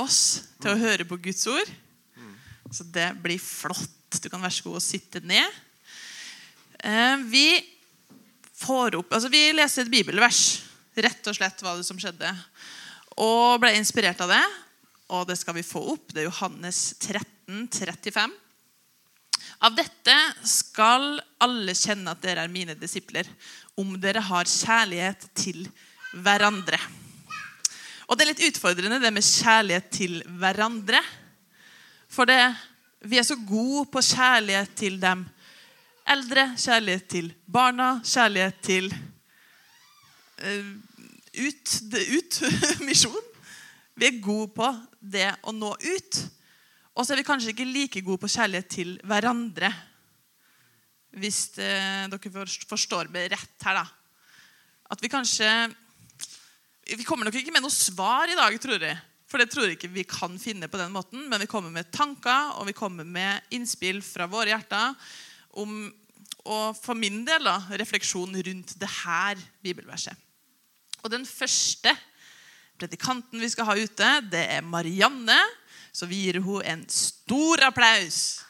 Oss til å høre på Guds ord. Så det blir flott. Du kan være så god å sitte ned. Eh, Vi får opp Altså, vi leser et bibelvers. Rett og slett hva det som skjedde. Og ble inspirert av det. Og det skal vi få opp. Det er Johannes 13, 35. Av dette skal alle kjenne at dere er mine disipler, om dere har kjærlighet til hverandre. Og det er litt utfordrende, det med kjærlighet til hverandre. For det, vi er så gode på kjærlighet til dem eldre, kjærlighet til barna, kjærlighet til uh, ut, ut misjon. Vi er gode på det å nå ut. Og så er vi kanskje ikke like gode på kjærlighet til hverandre. Hvis det, dere forstår meg rett her, da. At vi kanskje Vi kommer nok ikke med noe svar i dag, tror jeg. For det tror jeg ikke vi kan finne på den måten. Men vi kommer med tanker og vi kommer med innspill fra våre hjerter om og for min del da, refleksjon rundt det her bibelverset. Og den første predikanten vi skal ha ute, det er Marianne. Så vi gir henne en stor applaus.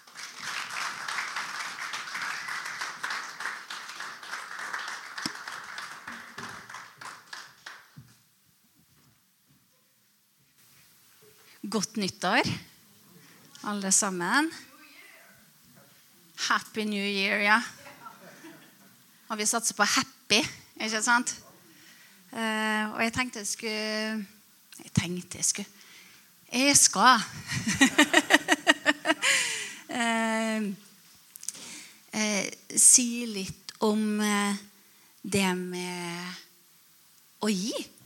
Godt nyttår, alle sammen. Happy New Year, ja. Og vi satser på happy, ikke sant? Uh, og jeg tenkte jeg skulle Jeg tenkte jeg skulle Jeg skal. uh, uh, si litt om det med å gi.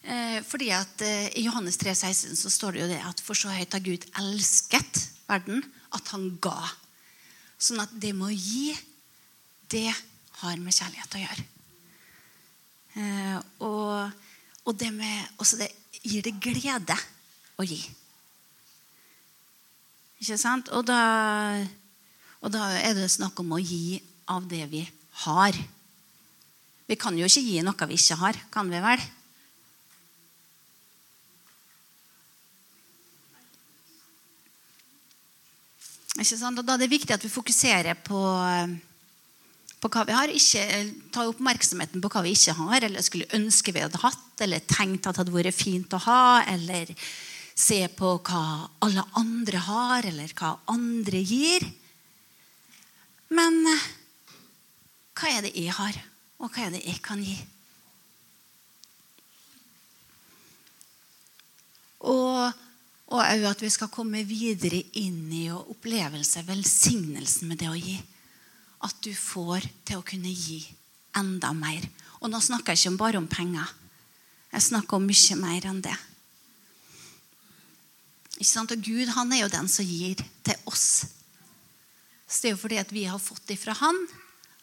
Eh, fordi at eh, I Johannes 3, 16 så står det jo det at for så høyt har Gud elsket verden at han ga. Sånn at det med å gi, det har med kjærlighet å gjøre. Eh, og, og det med også det gir det glede å gi. Ikke sant? Og da, og da er det snakk om å gi av det vi har. Vi kan jo ikke gi noe vi ikke har, kan vi vel? Ikke sant? Og da er det viktig at vi fokuserer på, på hva vi har. Ikke ta oppmerksomheten på hva vi ikke har, eller skulle ønske vi hadde hatt, eller tenkt at det hadde vært fint å ha, eller se på hva alle andre har, eller hva andre gir. Men eh, hva er det jeg har, og hva er det jeg kan gi? Og og òg at vi skal komme videre inn i og opplevelse, velsignelsen med det å gi. At du får til å kunne gi enda mer. Og nå snakker jeg ikke bare om penger. Jeg snakker om mye mer enn det. Ikke sant? Og Gud han er jo den som gir til oss. Så det er jo fordi at vi har fått det fra Han,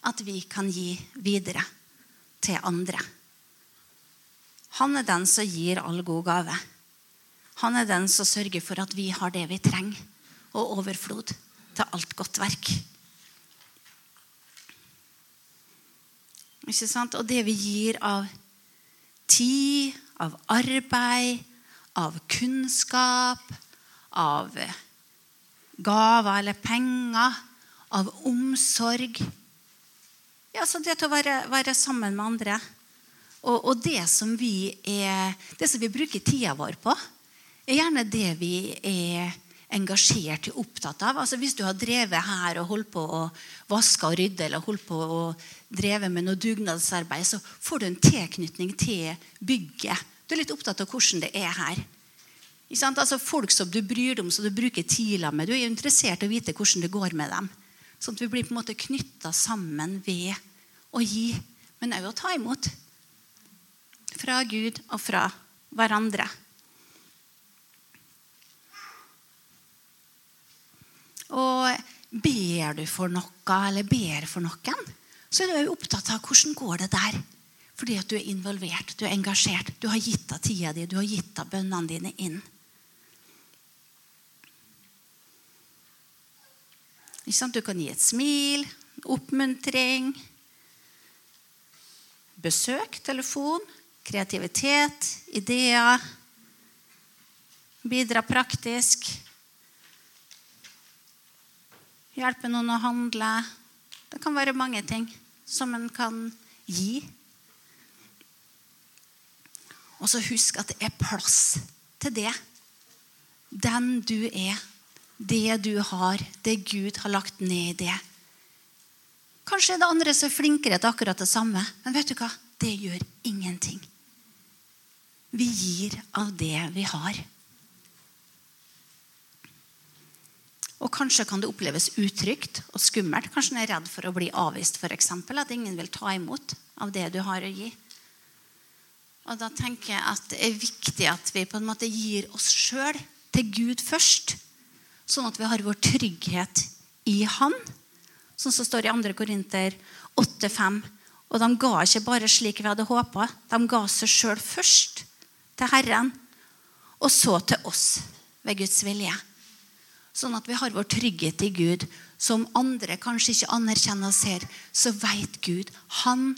at vi kan gi videre til andre. Han er den som gir all god gave. Han er den som sørger for at vi har det vi trenger, og overflod til alt godt verk. Ikke sant? Og det vi gir av tid, av arbeid, av kunnskap, av gaver eller penger, av omsorg Ja, så det til å være, være sammen med andre. Og, og det som er, det som vi bruker tida vår på, er gjerne det vi er engasjert og opptatt av. Altså Hvis du har drevet her og holdt på å vaske og rydde eller holdt på å dreve med noe dugnadsarbeid, så får du en tilknytning til bygget. Du er litt opptatt av hvordan det er her. Altså Folk som du bryr deg om, som du bruker tida med. Du er interessert i å vite hvordan det går med dem. Sånn at vi blir på en måte knytta sammen ved å gi, men òg å ta imot. Fra Gud og fra hverandre. Og ber du for noe, eller ber for noen, så er du også opptatt av hvordan går det der. Fordi at du er involvert, du er engasjert. Du har gitt av tida di, du har gitt av bønnene dine inn. Ikke sant? Du kan gi et smil, oppmuntring, besøk, telefon, kreativitet, ideer. Bidra praktisk. Hjelpe noen å handle. Det kan være mange ting som en kan gi. Og så husk at det er plass til det. Den du er, det du har, det Gud har lagt ned i det. Kanskje er det andre som er flinkere til akkurat det samme, men vet du hva? Det gjør ingenting. Vi gir av det vi har. Og Kanskje kan det oppleves utrygt og skummelt. Kanskje en er redd for å bli avvist, eksempel, At ingen vil ta imot av det du har å gi. Og Da tenker jeg at det er viktig at vi på en måte gir oss sjøl til Gud først. Sånn at vi har vår trygghet i Han. Sånn som står i 2. Korinter 8,5. Og de ga ikke bare slik vi hadde håpa. De ga seg sjøl først til Herren, og så til oss ved Guds vilje. Sånn at vi har vår trygghet i Gud, som andre kanskje ikke anerkjenner og ser. Så vet Gud. Han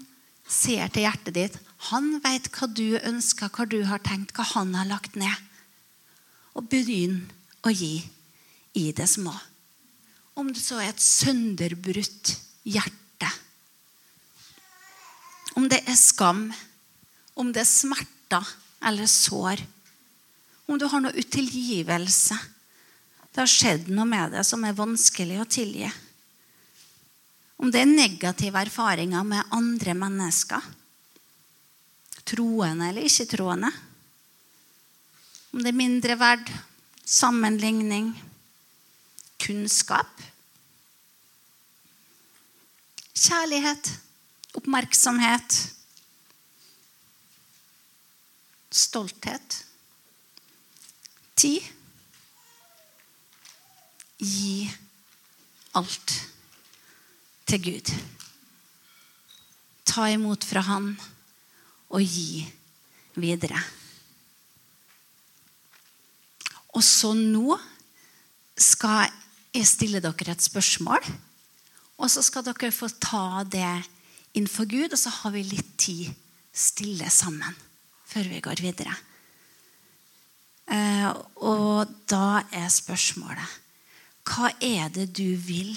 ser til hjertet ditt. Han vet hva du ønsker, hva du har tenkt, hva han har lagt ned. Og begynn å gi i det små. Om det så er et sønderbrutt hjerte. Om det er skam, om det er smerter eller sår. Om du har noe utilgivelse det har skjedd noe med det som er vanskelig å tilgi. Om det er negative erfaringer med andre mennesker, troende eller ikke-troende. Om det er mindre verd, sammenligning, kunnskap. Kjærlighet, oppmerksomhet, stolthet, tid gi alt til Gud. Ta imot fra Han og gi videre. Og så nå skal jeg stille dere et spørsmål. Og så skal dere få ta det innenfor Gud, og så har vi litt tid stille sammen før vi går videre. Eh, og da er spørsmålet hva er det du vil?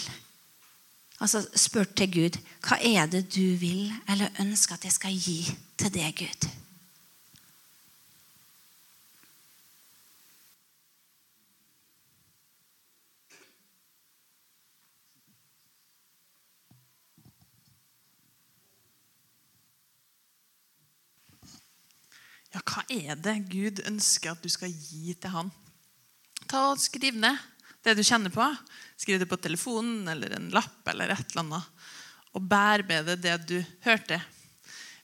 Altså Spør til Gud hva er det du vil eller ønsker at jeg skal gi til deg, Gud? Ja, hva er det Gud ønsker at du skal gi til han? Ta og Skriv ned det du kjenner på. Skriv det på telefonen eller en lapp eller et eller annet. Og bær med deg det du hørte.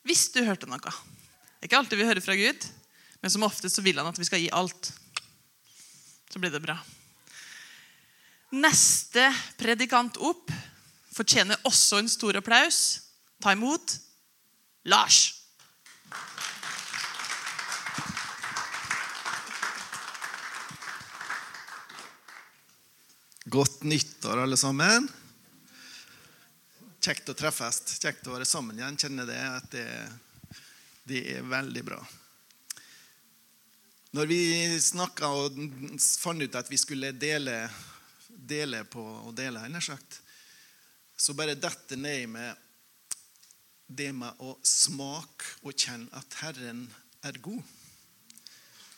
Hvis du hørte noe. Det er ikke alltid vi hører fra Gud, men som oftest så vil han at vi skal gi alt. Så blir det bra. Neste predikant opp fortjener også en stor applaus. Ta imot Lars. Godt nyttår, alle sammen. Kjekt å treffes. Kjekt å være sammen igjen. Kjenner det at det, det er veldig bra. Når vi snakka og fant ut at vi skulle dele, dele på og dele, sagt, så bare detter ned med det med å smake og kjenne at Herren er god.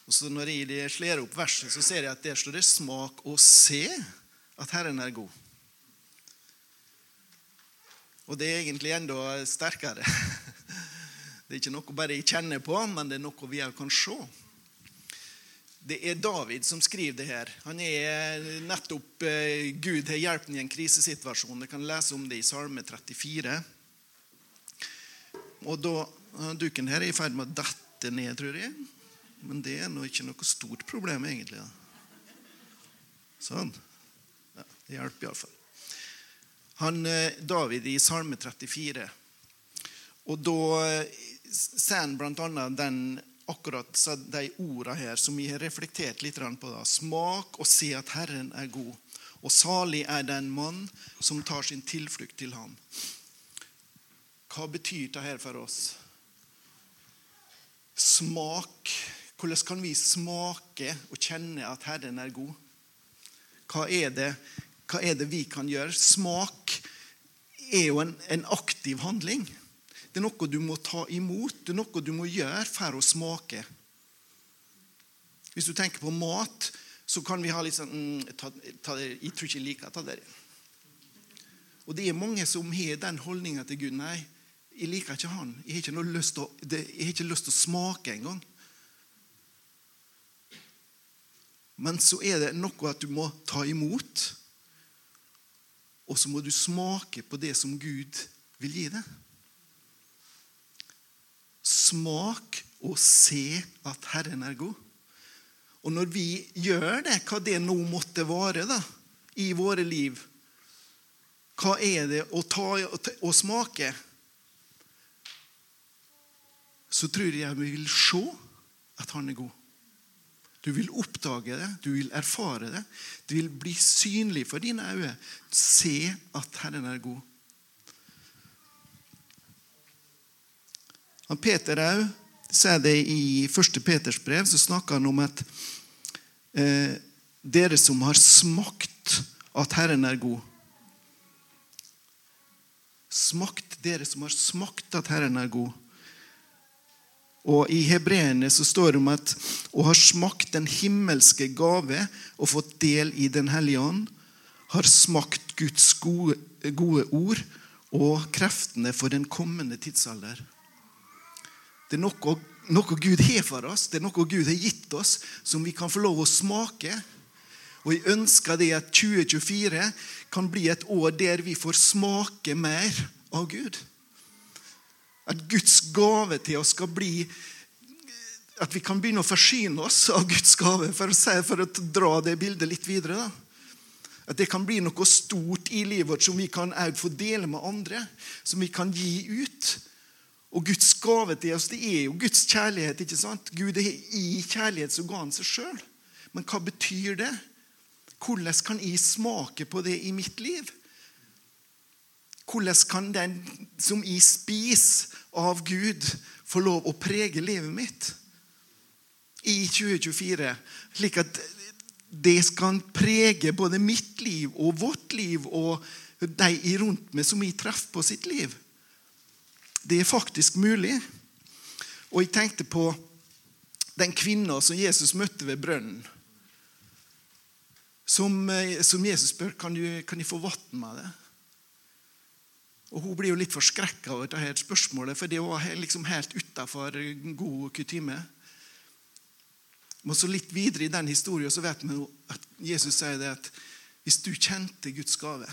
Og så Når jeg slår opp verset, så ser jeg at der står det 'smak og se' at Herren er god. Og det er egentlig enda sterkere. Det er ikke noe bare jeg kjenner på, men det er noe vi òg kan se. Det er David som skriver det her. Han er nettopp eh, Gud har hjulpet i en krisesituasjon. Jeg kan lese om det i Salme 34. Og da, Duken her er i ferd med å dette ned, tror jeg. Men det er nå ikke noe stort problem, egentlig. Sånn. Det hjelper iallfall. Han, eh, David i Salme 34. Og da ser sier han bl.a. den akkurat de ordene her som vi har reflektert litt på. Da. Smak og se at Herren er god, og salig er den mann som tar sin tilflukt til ham. Hva betyr det her for oss? Smak. Hvordan kan vi smake og kjenne at Herren er god? Hva er det, hva er det vi kan gjøre? Smak er jo en, en aktiv handling. Det er noe du må ta imot, det er noe du må gjøre for å smake. Hvis du tenker på mat, så kan vi ha litt sånn mm, ta, ta, Jeg tror ikke jeg liker ta det. Og det er mange som har den holdninga til Gud. Nei, jeg liker ikke han. Jeg har ikke, lyst til å, det, jeg har ikke lyst til å smake engang. Men så er det noe at du må ta imot. Og så må du smake på det som Gud vil gi deg. Smak og se at Herren er god. Og når vi gjør det, hva det nå måtte være da, i våre liv, hva er det å ta og smake? Så tror jeg vi vil se at han er god. Du vil oppdage det, du vil erfare det. Det vil bli synlig for dine øyne. Se at Herren er god. Han Peter òg sier det i 1. Peters brev, så snakker han om at eh, dere som har smakt at Herren er god Smakt, dere som har smakt at Herren er god. Og I hebreerne så står det om at å ha smakt den himmelske gave og fått del i Den hellige ånd, har smakt Guds gode, gode ord og kreftene for den kommende tidsalder. Det er noe, noe Gud har for oss, det er noe Gud har gitt oss, som vi kan få lov å smake. Og jeg ønsker det at 2024 kan bli et år der vi får smake mer av Gud. At Guds gave til oss skal bli At vi kan begynne å forsyne oss av Guds gave, for å, si, for å dra det bildet litt videre. da. At det kan bli noe stort i livet vårt som vi kan få dele med andre. Som vi kan gi ut. Og Guds gave til oss det er jo Guds kjærlighet. ikke sant? Gud er i kjærlighet så ga han seg sjøl. Men hva betyr det? Hvordan kan jeg smake på det i mitt liv? Hvordan kan den som jeg spiser av Gud, få lov å prege livet mitt i 2024? Slik at det skal prege både mitt liv og vårt liv og de rundt meg som jeg treffer på sitt liv. Det er faktisk mulig. Og jeg tenkte på den kvinna som Jesus møtte ved brønnen. Som, eh, som Jesus spør kan du kan jeg få vann med det. Og Hun blir jo litt forskrekka over dette spørsmålet, for det var liksom helt utafor god kutyme. Men så litt videre i den historien så vet vi at Jesus sier det at hvis du kjente Guds gave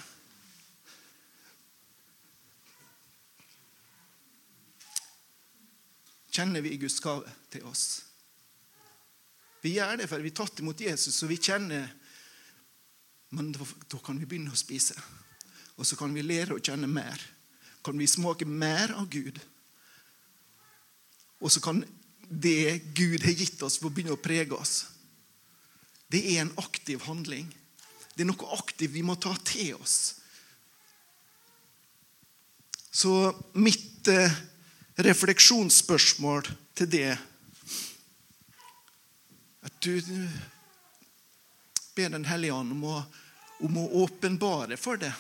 kjenner vi Guds gave til oss. Vi gjør det for vi har tatt imot Jesus, og vi kjenner Men da kan vi begynne å spise. Og så kan vi lære å kjenne mer. Kan vi smake mer av Gud. Og så kan det Gud har gitt oss, få begynne å prege oss. Det er en aktiv handling. Det er noe aktivt vi må ta til oss. Så mitt eh, refleksjonsspørsmål til det At du ber Den hellige ånd om å, åpenbare for det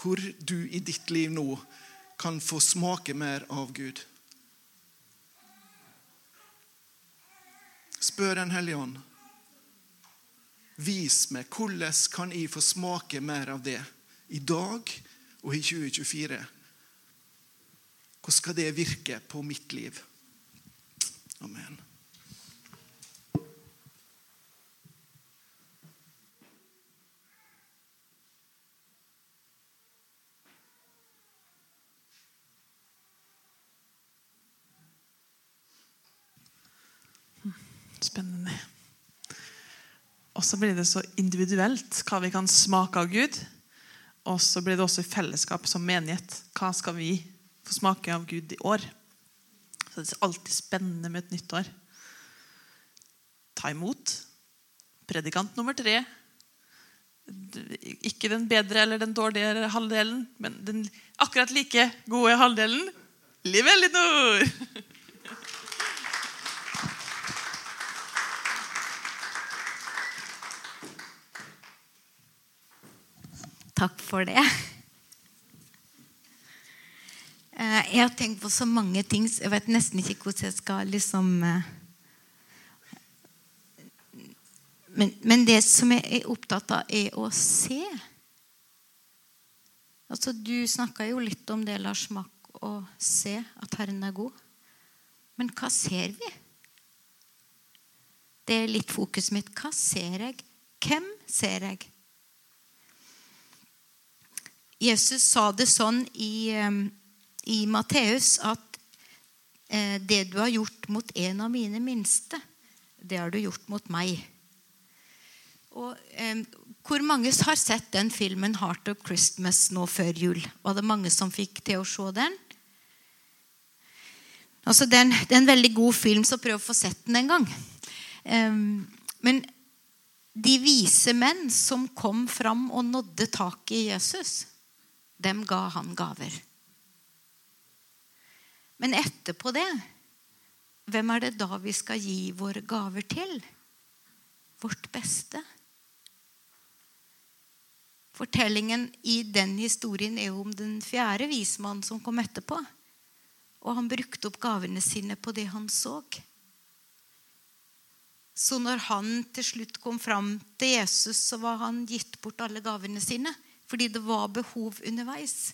hvor du i ditt liv nå kan få smake mer av Gud. Spør Den hellige ånd. Vis meg hvordan kan jeg få smake mer av det i dag og i 2024. Hvordan skal det virke på mitt liv? Amen. Spennende. Og så blir det så individuelt hva vi kan smake av Gud. Og så blir det også i fellesskap som menighet. Hva skal vi få smake av Gud i år? Så Det er alltid spennende med et nytt år. Ta imot. Predikant nummer tre. Ikke den bedre eller den dårligere halvdelen, men den akkurat like gode halvdelen. Livet er takk for det. Eh, Jeg har tenkt på så mange ting, jeg vet nesten ikke hvordan jeg skal liksom eh, men, men det som jeg er opptatt av, er å se. Altså, Du snakka jo litt om det, Lars Mack, å se at Herren er god. Men hva ser vi? Det er litt fokuset mitt. Hva ser jeg? Hvem ser jeg? Jesus sa det sånn i, i Matteus at eh, det du har gjort mot en av mine minste, det har du gjort mot meg. Og, eh, hvor mange har sett den filmen 'Heart of Christmas' nå før jul? Var det mange som fikk til å se den? Altså, det, er en, det er en veldig god film, så prøv å få sett den en gang. Eh, men de vise menn som kom fram og nådde taket i Jesus, dem ga han gaver. Men etterpå det, hvem er det da vi skal gi våre gaver til? Vårt beste. Fortellingen i den historien er om den fjerde vismannen som kom etterpå. Og han brukte opp gavene sine på det han så. Så når han til slutt kom fram til Jesus, så var han gitt bort alle gavene sine. Fordi det var behov underveis.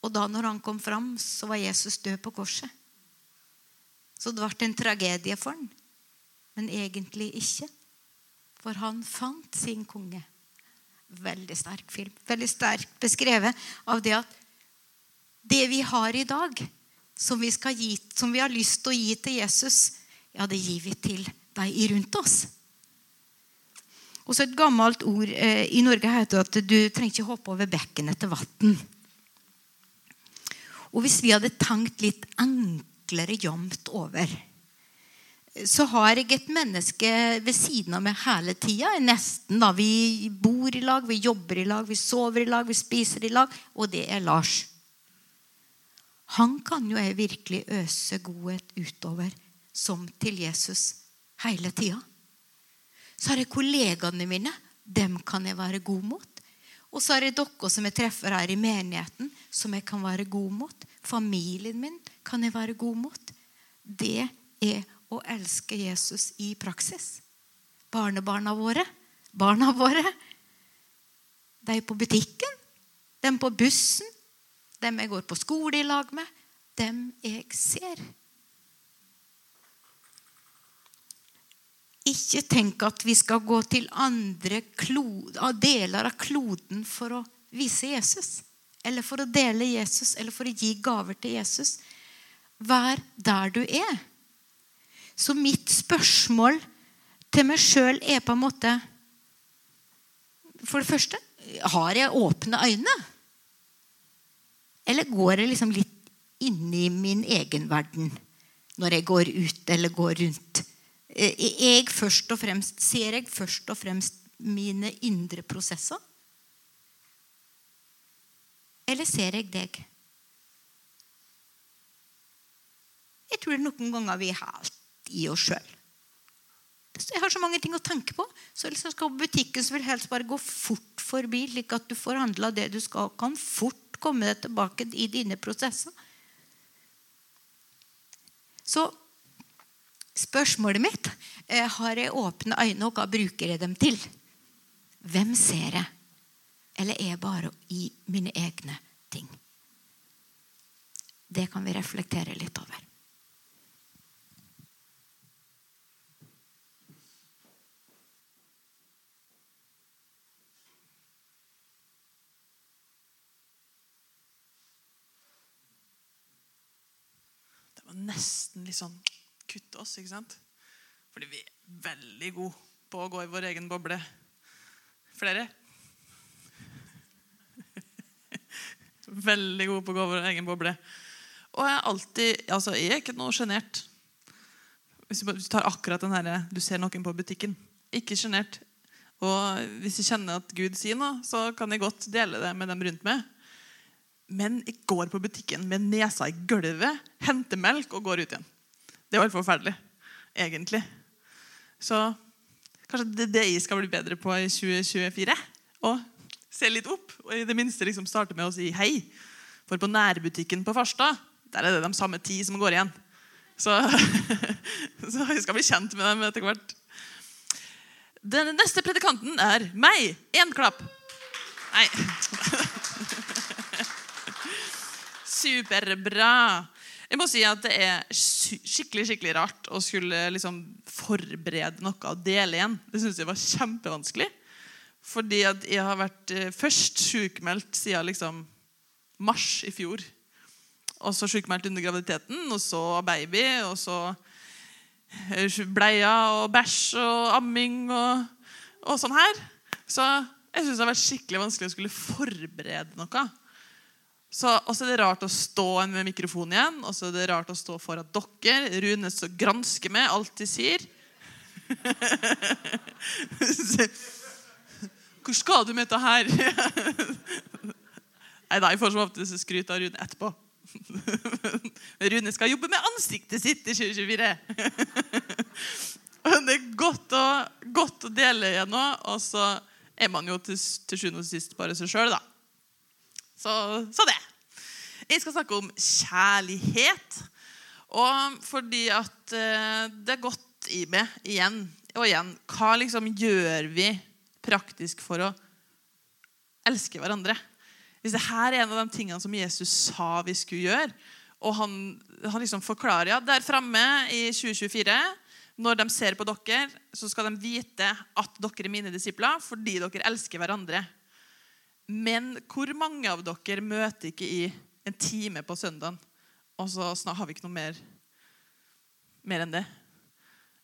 Og da når han kom fram, så var Jesus død på korset. Så det ble en tragedie for han. Men egentlig ikke. For han fant sin konge. Veldig sterk film. Veldig sterkt beskrevet av det at det vi har i dag, som vi, gi, som vi har lyst til å gi til Jesus, ja, det gir vi til deg rundt oss. Og så Et gammelt ord eh, i Norge heter at du trenger ikke hoppe over bekken etter vann. Og hvis vi hadde tenkt litt enklere jevnt over så har jeg et menneske ved siden av meg hele tida. Nesten da. Vi bor i lag, vi jobber i lag, vi sover i lag, vi spiser i lag. Og det er Lars. Han kan jo jeg virkelig øse godhet utover som til Jesus hele tida. Så har jeg kollegaene mine. Dem kan jeg være god mot. Og så har jeg dere som jeg treffer her i menigheten, som jeg kan være god mot. Familien min kan jeg være god mot. Det er å elske Jesus i praksis. Barnebarna våre, barna våre, de på butikken, dem på bussen, dem jeg går på skole i lag med, dem jeg ser. Ikke tenk at vi skal gå til andre deler av kloden for å vise Jesus. Eller for å dele Jesus, eller for å gi gaver til Jesus. Vær der du er. Så mitt spørsmål til meg sjøl er på en måte For det første har jeg åpne øyne? Eller går jeg liksom litt inni min egen verden når jeg går ut eller går rundt? Eh, jeg først og fremst, ser jeg først og fremst mine indre prosesser? Eller ser jeg deg? Jeg tror noen ganger vi er helt i oss sjøl. Jeg har så mange ting å tenke på. Så hvis jeg skal på butikken, så vil jeg helst bare gå fort forbi, slik at du får handla det du skal, kan fort komme deg tilbake i dine prosesser. Så spørsmålet mitt eh, har jeg åpne øyne, og hva bruker jeg dem til? Hvem ser jeg? Eller er jeg bare i mine egne ting? Det kan vi reflektere litt over. Det var nesten litt sånn kutte oss. ikke sant? Fordi vi er veldig gode på å gå i vår egen boble. Flere? veldig gode på å gå i vår egen boble. Og jeg er alltid, altså jeg er ikke noe sjenert. Hvis du tar akkurat den herre Du ser noen på butikken. Ikke sjenert. Og hvis jeg kjenner at Gud sier noe, så kan jeg godt dele det med dem rundt meg. Men jeg går på butikken med nesa i gulvet, henter melk og går ut igjen. Det var helt forferdelig, egentlig. Så Kanskje det er det jeg skal bli bedre på i 2024? Og se litt opp. Og i det minste liksom starte med å si hei. For på nærbutikken på Farstad der er det de samme ti som går igjen. Så, så jeg skal bli kjent med dem etter hvert. Den neste predikanten er meg. Én klapp. Nei. Superbra. Jeg må si at det er skikkelig skikkelig rart å skulle liksom forberede noe og dele igjen. Det syns jeg var kjempevanskelig. Fordi at jeg har vært eh, først sjukmeldt siden liksom mars i fjor. Og så sjukmeldt under graviditeten, og så baby, og så eh, bleia og bæsj og amming og, og sånn her. Så jeg syns det har vært skikkelig vanskelig å skulle forberede noe. Så også er det rart å stå med mikrofonen igjen, og så er det rart å stå foran dere. Rune så gransker med alt de sier. Hvor skal du med dette her? Nei da, jeg får som oftest skryt av Rune etterpå. Rune skal jobbe med ansiktet sitt i 2024. det er godt å, godt å dele igjen nå, og så er man jo til, til sjuende og sist bare seg sjøl, da. Så, så, det. Jeg skal snakke om kjærlighet. Og fordi at eh, det er godt i meg igjen og igjen Hva liksom gjør vi praktisk for å elske hverandre? Hvis det her er en av de tingene som Jesus sa vi skulle gjøre, og han, han liksom forklarer ja, der framme i 2024 når de ser på dere, så skal de vite at dere er mine disipler fordi dere elsker hverandre. Men hvor mange av dere møter ikke i en time på søndagen, og så har vi ikke noe mer, mer enn det?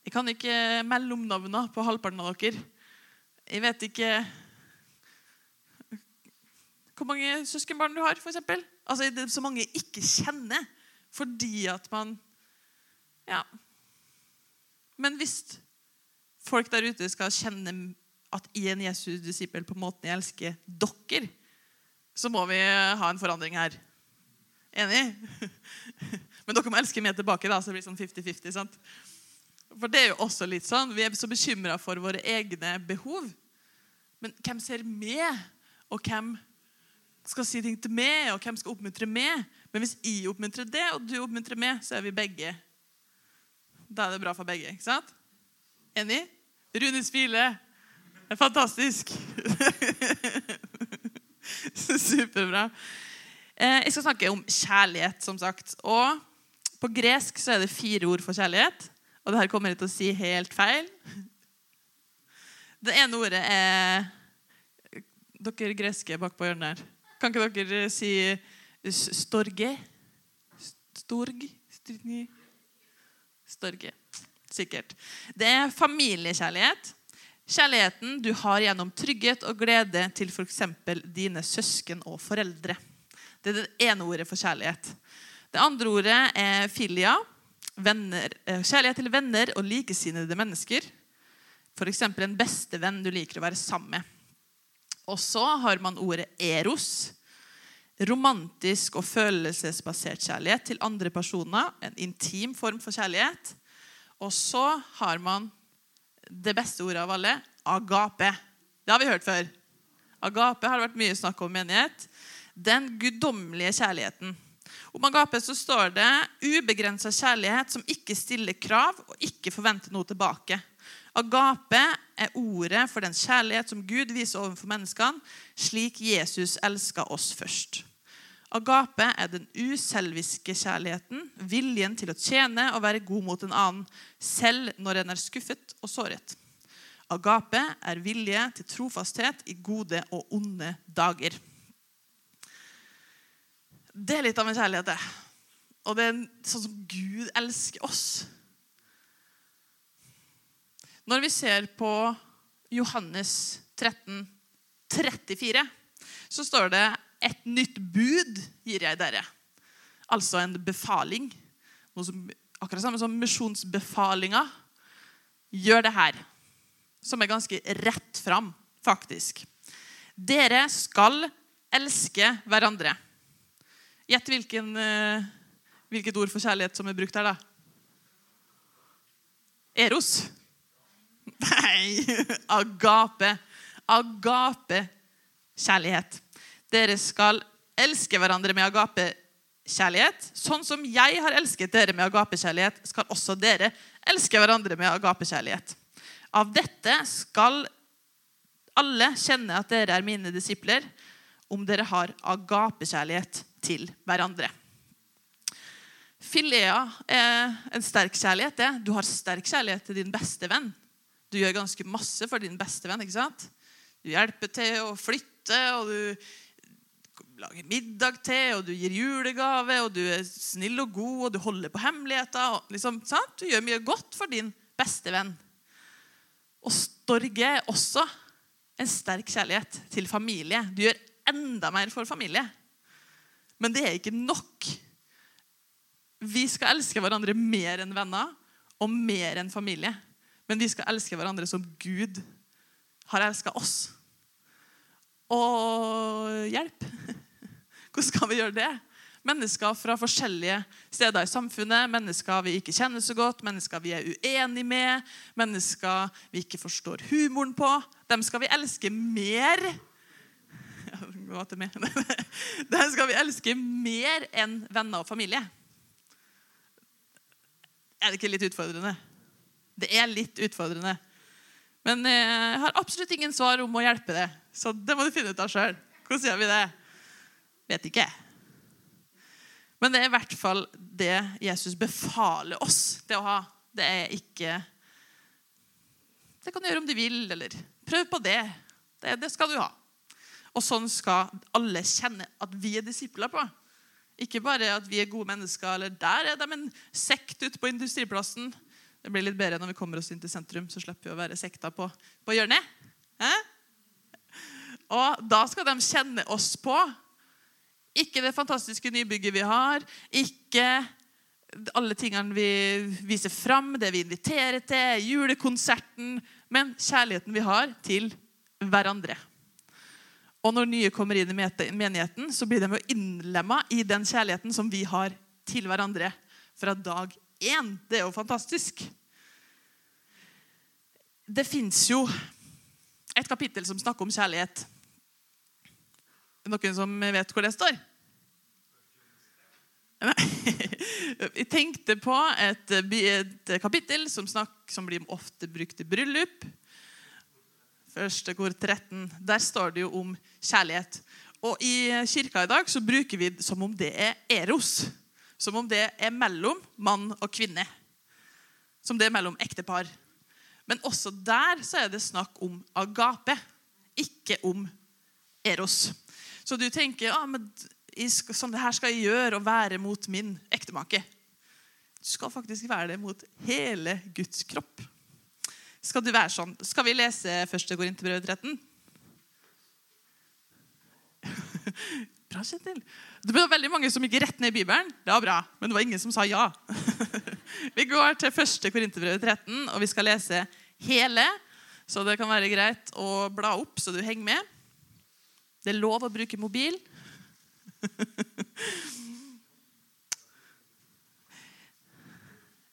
Jeg kan ikke mellomnavnene på halvparten av dere. Jeg vet ikke hvor mange søskenbarn du har, f.eks. Altså, det er så mange jeg ikke kjenner fordi at man Ja. Men hvis folk der ute skal kjenne at i en Jesus disippel på måten jeg elsker dere, så må vi ha en forandring her. Enig? Men dere må elske meg tilbake, da, så det blir sånn 50-50. sant? For det er jo også litt sånn, Vi er så bekymra for våre egne behov. Men hvem ser med? Og hvem skal si ting til meg? Og hvem skal oppmuntre meg? Men hvis jeg oppmuntrer det, og du oppmuntrer meg, så er vi begge. Da er det bra for begge. ikke sant? Enig? Rune smiler. Det er fantastisk. Superbra. Eh, jeg skal snakke om kjærlighet, som sagt. Og på gresk så er det fire ord for kjærlighet. Og det her kommer jeg til å si helt feil. Det ene ordet er Dere greske bak på hjørnet her. Kan ikke dere si storge? Storg? Storge. Sikkert. Det er familiekjærlighet. Kjærligheten du har gjennom trygghet og glede til f.eks. dine søsken og foreldre. Det er det ene ordet for kjærlighet. Det andre ordet er filia. Venner, eh, kjærlighet til venner og likesinnede mennesker. F.eks. en beste venn du liker å være sammen med. Og så har man ordet eros. Romantisk og følelsesbasert kjærlighet til andre personer. En intim form for kjærlighet. Og så har man det beste ordet av alle agape. Det har vi hørt før. Agape har det vært mye snakk om i menighet. Den guddommelige kjærligheten. Om agape så står det ubegrensa kjærlighet som ikke stiller krav og ikke forventer noe tilbake. Agape er ordet for den kjærlighet som Gud viser overfor menneskene, slik Jesus elska oss først. Agape er den uselviske kjærligheten, viljen til å tjene og være god mot en annen, selv når en er skuffet og såret. Agape er vilje til trofasthet i gode og onde dager. Det er litt av en kjærlighet, det. Og det er sånn som Gud elsker oss. Når vi ser på Johannes 13, 34, så står det et nytt bud gir jeg dere. Altså en befaling. Som, akkurat samme som misjonsbefalinga. Gjør det her. Som er ganske rett fram, faktisk. Dere skal elske hverandre. Gjett hvilken, eh, hvilket ord for kjærlighet som er brukt her, da. Eros. Nei, agape. Agape-kjærlighet. Dere skal elske hverandre med agape-kjærlighet. Sånn som jeg har elsket dere med agape-kjærlighet, skal også dere elske hverandre med agape-kjærlighet. Av dette skal alle kjenne at dere er mine disipler, om dere har agape-kjærlighet til hverandre. Filea er en sterk kjærlighet. det. Du har sterk kjærlighet til din beste venn. Du gjør ganske masse for din beste venn. ikke sant? Du hjelper til å flytte, og du lager middag til, og du gir julegave, og du er snill og god, og du holder på hemmeligheter. Liksom? Du gjør mye godt for din beste venn. Og storge er også en sterk kjærlighet til familie. Du gjør enda mer for familie. Men det er ikke nok. Vi skal elske hverandre mer enn venner og mer enn familie. Men vi skal elske hverandre som Gud har elska oss. Og hjelp! Hvordan skal vi gjøre det? Mennesker fra forskjellige steder i samfunnet, mennesker vi ikke kjenner så godt, mennesker vi er uenige med, mennesker vi ikke forstår humoren på. Dem skal vi elske mer. Dem skal vi elske mer enn venner og familie. Er det ikke litt utfordrende? Det er litt utfordrende. Men eh, jeg har absolutt ingen svar om å hjelpe det. Så det må du finne ut av sjøl. Hvordan gjør vi det? Vet ikke. Men det er i hvert fall det Jesus befaler oss til å ha. Det er ikke Det kan du gjøre om du vil, eller prøv på det. Det, det skal du ha. Og sånn skal alle kjenne at vi er disipler på. Ikke bare at vi er gode mennesker, eller der er de en sekt ute på industriplassen. Det blir litt bedre når vi kommer oss inn til sentrum, så slipper vi å være sekta på, på hjørnet. Eh? Og da skal de kjenne oss på. Ikke det fantastiske nybygget vi har, ikke alle tingene vi viser fram, det vi inviterer til, julekonserten, men kjærligheten vi har til hverandre. Og når nye kommer inn i menigheten, så blir de jo innlemma i den kjærligheten som vi har til hverandre fra dag én. Det er jo fantastisk. Det fins jo et kapittel som snakker om kjærlighet. Noen som vet hvor det står? Jeg tenkte på et, et kapittel som, snakk, som blir ofte brukt i bryllup. Første kor 13. Der står det jo om kjærlighet. Og i kirka i dag så bruker vi det som om det er eros. Som om det er mellom mann og kvinne. Som det er mellom ektepar. Men også der så er det snakk om agape, ikke om eros. Så du tenker ja, men sånn her skal jeg gjøre og være mot min ektemake. Du skal faktisk være det mot hele Guds kropp. Skal du være sånn? Skal vi lese 1. Korinterbrev 13? bra, Kjetil. Det var veldig mange som gikk rett ned i Bibelen. Det var bra, men det var ingen som sa ja. vi går til 1. Korinterbrev 13, og vi skal lese hele. Så det kan være greit å bla opp så du henger med. Det er lov å bruke mobil.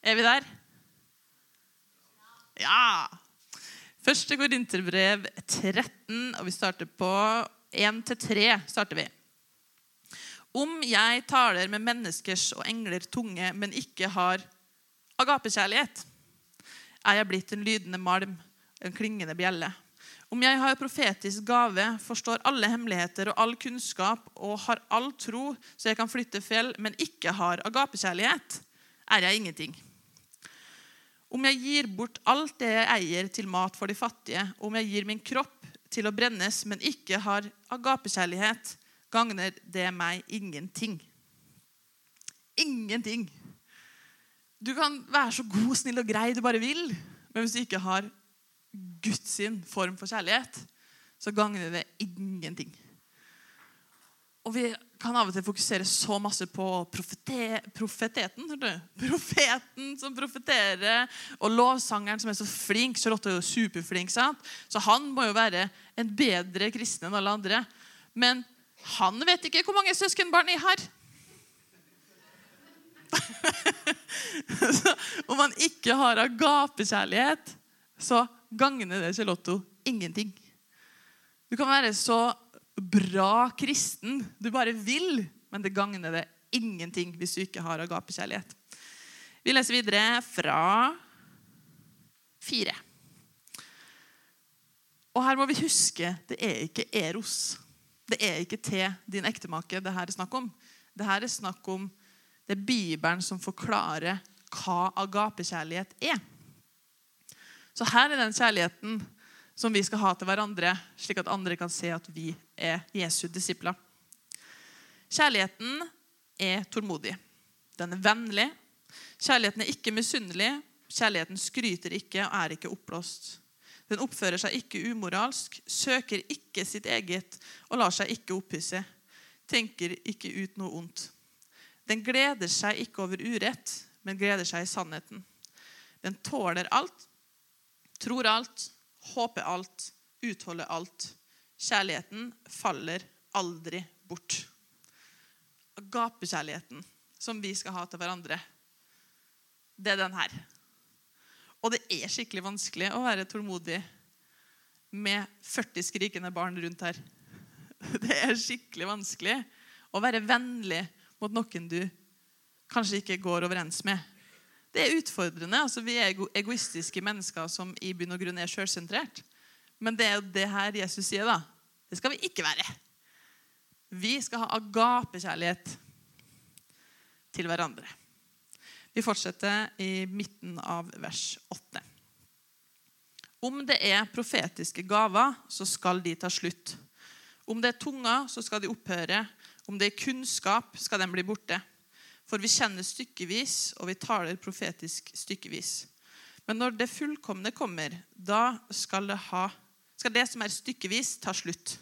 er vi der? Ja! Første Korinterbrev 13, og vi starter på 1-3. starter vi. Om jeg taler med menneskers og engler tunge, men ikke har agapekjærlighet, er jeg blitt en lydende malm, en klingende bjelle. Om jeg har profetisk gave, forstår alle hemmeligheter og all kunnskap og har all tro, så jeg kan flytte fjell, men ikke har agapekjærlighet, er jeg ingenting. Om jeg gir bort alt det jeg eier til mat for de fattige, om jeg gir min kropp til å brennes, men ikke har agapekjærlighet, gagner det meg ingenting. Ingenting. Du kan være så god, snill og grei du bare vil, men hvis du ikke har Guds form for kjærlighet, så gagner det ingenting. Og vi kan av og til fokusere så masse på profete, profeteten. Profeten som profeterer, og lovsangeren som er så flink. Charlotte er jo superflink, sant? så han må jo være en bedre kristen enn alle andre. Men han vet ikke hvor mange søskenbarn jeg har. så om man ikke har agapekjærlighet, så gagner det Charlotto ingenting. Du kan være så bra kristen du bare vil, men det gagner det ingenting hvis du ikke har agapekjærlighet. Vi leser videre fra fire. Og her må vi huske det er ikke eros. Det er ikke til din ektemake det her er snakk om. Det her er snakk om det er Bibelen som forklarer hva agapekjærlighet er. Så her er den kjærligheten som vi skal ha til hverandre, slik at andre kan se at vi er Jesu disipler. Kjærligheten er tålmodig. Den er vennlig. Kjærligheten er ikke misunnelig. Kjærligheten skryter ikke og er ikke oppblåst. Den oppfører seg ikke umoralsk, søker ikke sitt eget og lar seg ikke opphisse. Tenker ikke ut noe ondt. Den gleder seg ikke over urett, men gleder seg i sannheten. Den tåler alt, tror alt, håper alt, utholder alt. Kjærligheten faller aldri bort. Gapekjærligheten som vi skal ha til hverandre, det er den her. Og det er skikkelig vanskelig å være tålmodig med 40 skrikende barn rundt her. Det er skikkelig vanskelig å være vennlig mot noen du kanskje ikke går overens med. Det er utfordrende. altså Vi er egoistiske mennesker som i bunn og grunn er sjølsentrert. Men det er jo det her Jesus sier, da. Det skal vi ikke være. Vi skal ha agapekjærlighet til hverandre. Vi fortsetter i midten av vers 8. Om det er profetiske gaver, så skal de ta slutt. Om det er tunger, så skal de opphøre. Om det er kunnskap, skal den bli borte. For vi kjenner stykkevis, og vi taler profetisk stykkevis. Men når det fullkomne kommer, da skal det, ha, skal det som er stykkevis, ta slutt.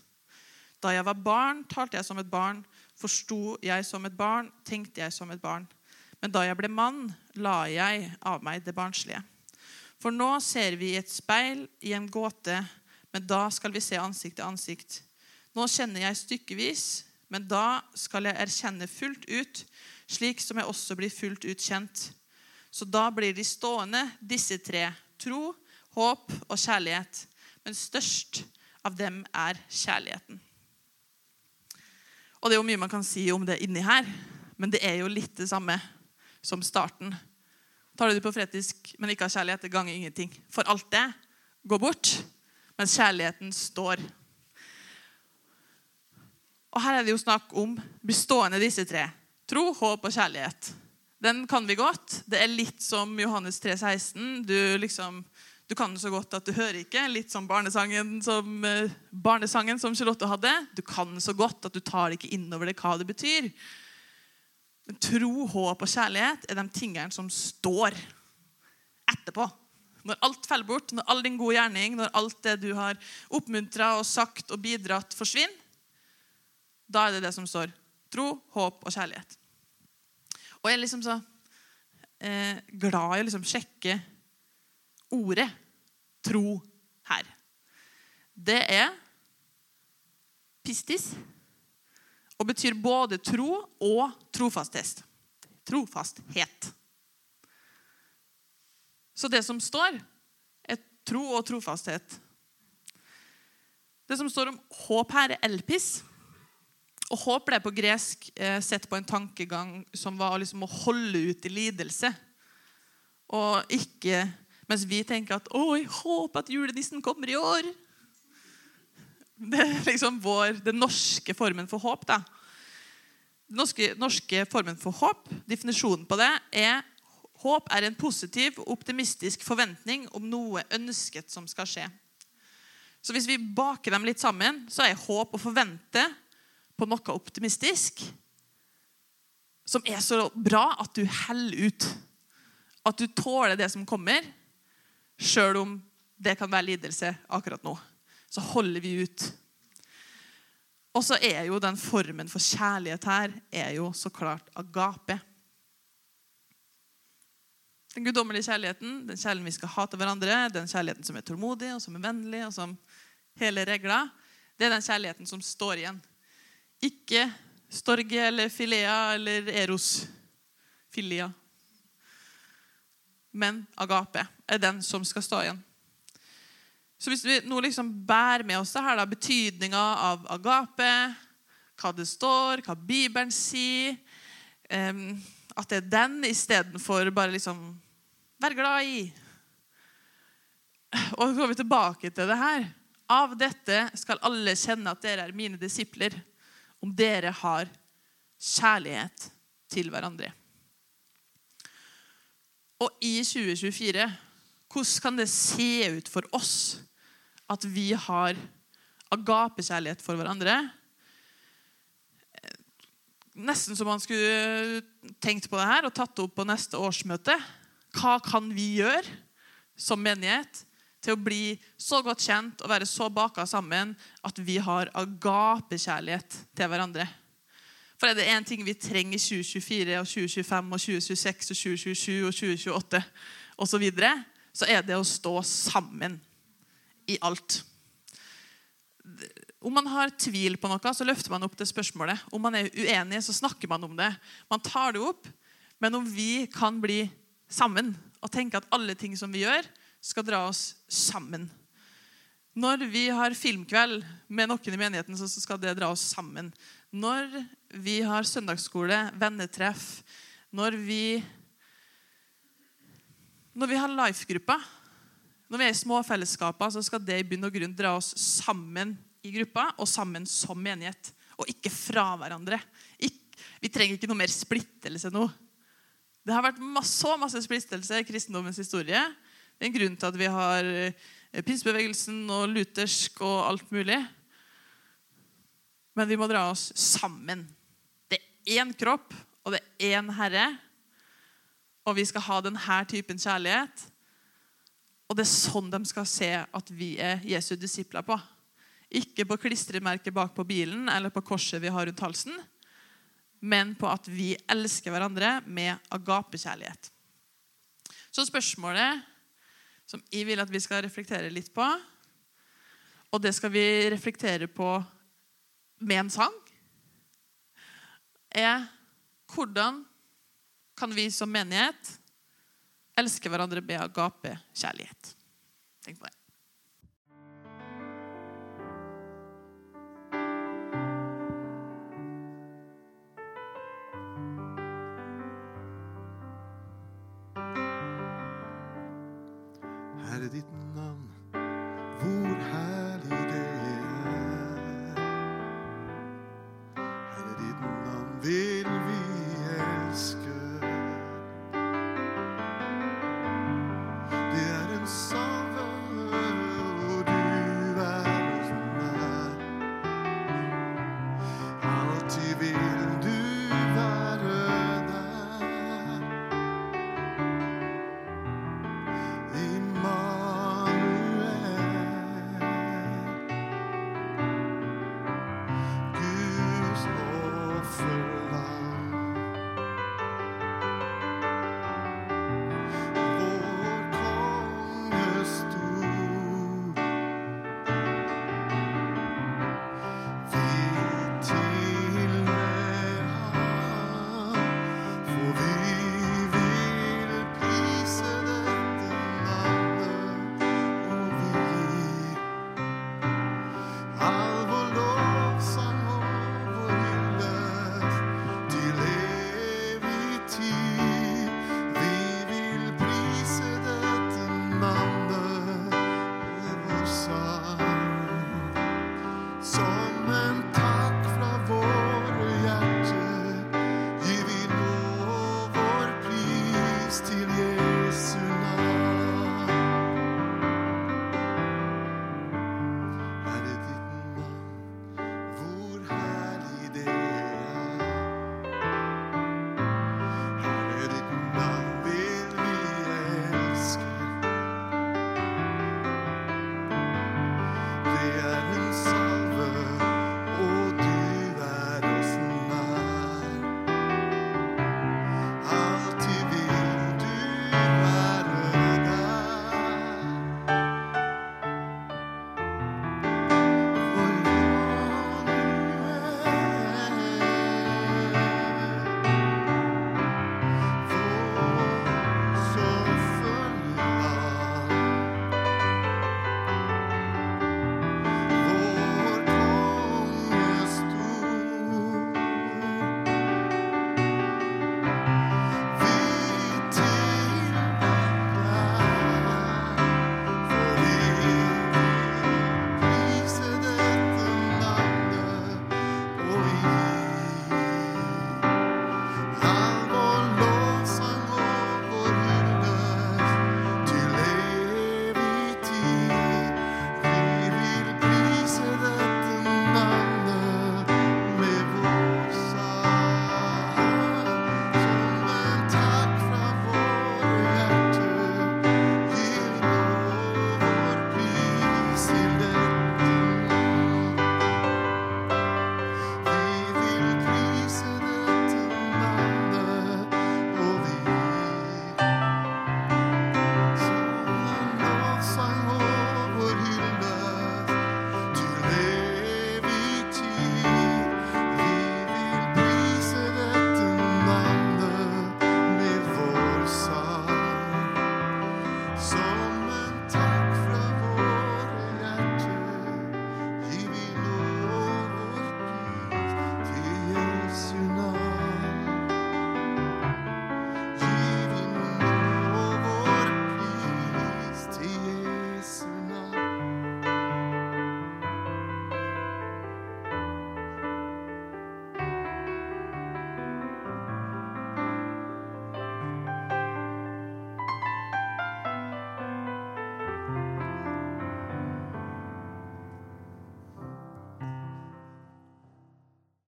Da jeg var barn, talte jeg som et barn. Forsto jeg som et barn, tenkte jeg som et barn. Men da jeg ble mann, la jeg av meg det barnslige. For nå ser vi i et speil i en gåte, men da skal vi se ansikt til ansikt. Nå kjenner jeg stykkevis, men da skal jeg erkjenne fullt ut, slik som jeg også blir fullt ut kjent. Så da blir de stående, disse tre, tro, håp og kjærlighet. Men størst av dem er kjærligheten. Og Det er jo mye man kan si om det inni her, men det er jo litt det samme som starten. Tar du det på fretisk, men ikke har kjærlighet, det ganger ingenting. For alt det går bort, mens kjærligheten står. Og Her er det jo snakk om bestående disse tre. Tro, håp og kjærlighet. Den kan vi godt. Det er litt som Johannes 3, 16. Du, liksom, du kan så godt at du hører ikke. Litt som barnesangen som, eh, barnesangen som Charlotte hadde. Du kan så godt at du tar ikke innover det hva det betyr. Men tro, håp og kjærlighet er de tingene som står etterpå. Når alt faller bort, når all din gode gjerning, når alt det du har oppmuntra og sagt og bidratt, forsvinner, da er det det som står. Tro, håp og kjærlighet. Og jeg er liksom så eh, glad i å liksom sjekke ordet tro her. Det er pistis og betyr både tro og trofasthet. Trofasthet. Så det som står, er tro og trofasthet. Det som står om håp her, er elpis. Og håp ble på gresk eh, sett på en tankegang som var liksom å holde ut i lidelse. Og ikke Mens vi tenker at 'Å, jeg håper at julenissen kommer i år'. Det er liksom vår, den norske formen for håp. da. Den norske, norske formen for håp, definisjonen på det, er håp er en positiv og optimistisk forventning om noe ønsket som skal skje. Så hvis vi baker dem litt sammen, så er håp å forvente på noe optimistisk som er så bra at du heller ut. At du tåler det som kommer, sjøl om det kan være lidelse akkurat nå så holder vi ut. Og så er jo den formen for kjærlighet her er jo så klart agape. Den guddommelige kjærligheten, den kjærligheten vi skal ha til hverandre, den kjærligheten som er tålmodig og som er vennlig, og som hele regla, det er den kjærligheten som står igjen. Ikke storge eller filea eller eros. Filia. Men agape er den som skal stå igjen. Så hvis vi nå liksom bærer med oss det her da, betydninga av agape, hva det står, hva Bibelen sier um, At det er den istedenfor bare liksom Vær glad i. Og så går vi tilbake til det her. Av dette skal alle kjenne at dere er mine disipler, om dere har kjærlighet til hverandre. Og i 2024, hvordan kan det se ut for oss at vi har agapekjærlighet for hverandre? Nesten som man skulle tenkt på det her og tatt det opp på neste årsmøte. Hva kan vi gjøre som menighet til å bli så godt kjent og være så baka sammen at vi har agapekjærlighet til hverandre? For er det én ting vi trenger i 2024 og 2025 og 2026 og 2027 og 2028 osv., så, videre, så er det å stå sammen i alt. Om man har tvil på noe, så løfter man opp det spørsmålet. Om man er uenig, så snakker man om det. Man tar det opp. Men om vi kan bli sammen og tenke at alle ting som vi gjør, skal dra oss sammen. Når vi har filmkveld med noen i menigheten, så skal det dra oss sammen. Når vi har søndagsskole, vennetreff, når vi Når vi har life-gruppa, når vi er i småfellesskaper, så skal det i bunn og grunn dra oss sammen i gruppa og sammen som menighet. Og ikke fra hverandre. Vi trenger ikke noe mer splittelse nå. Det har vært så masse splittelse i kristendommens historie. En grunn til at vi har eh, pinsebevegelsen og luthersk og alt mulig. Men vi må dra oss sammen. Det er én kropp, og det er én Herre. Og vi skal ha denne typen kjærlighet. Og det er sånn de skal se at vi er Jesu disipler på. Ikke på klistremerket bak på bilen eller på korset vi har rundt halsen, men på at vi elsker hverandre med agapekjærlighet. Så spørsmålet som jeg vil at vi skal reflektere litt på, og det skal vi reflektere på med en sang, er hvordan kan vi som menighet elske hverandre med agapekjærlighet? Tenk på det.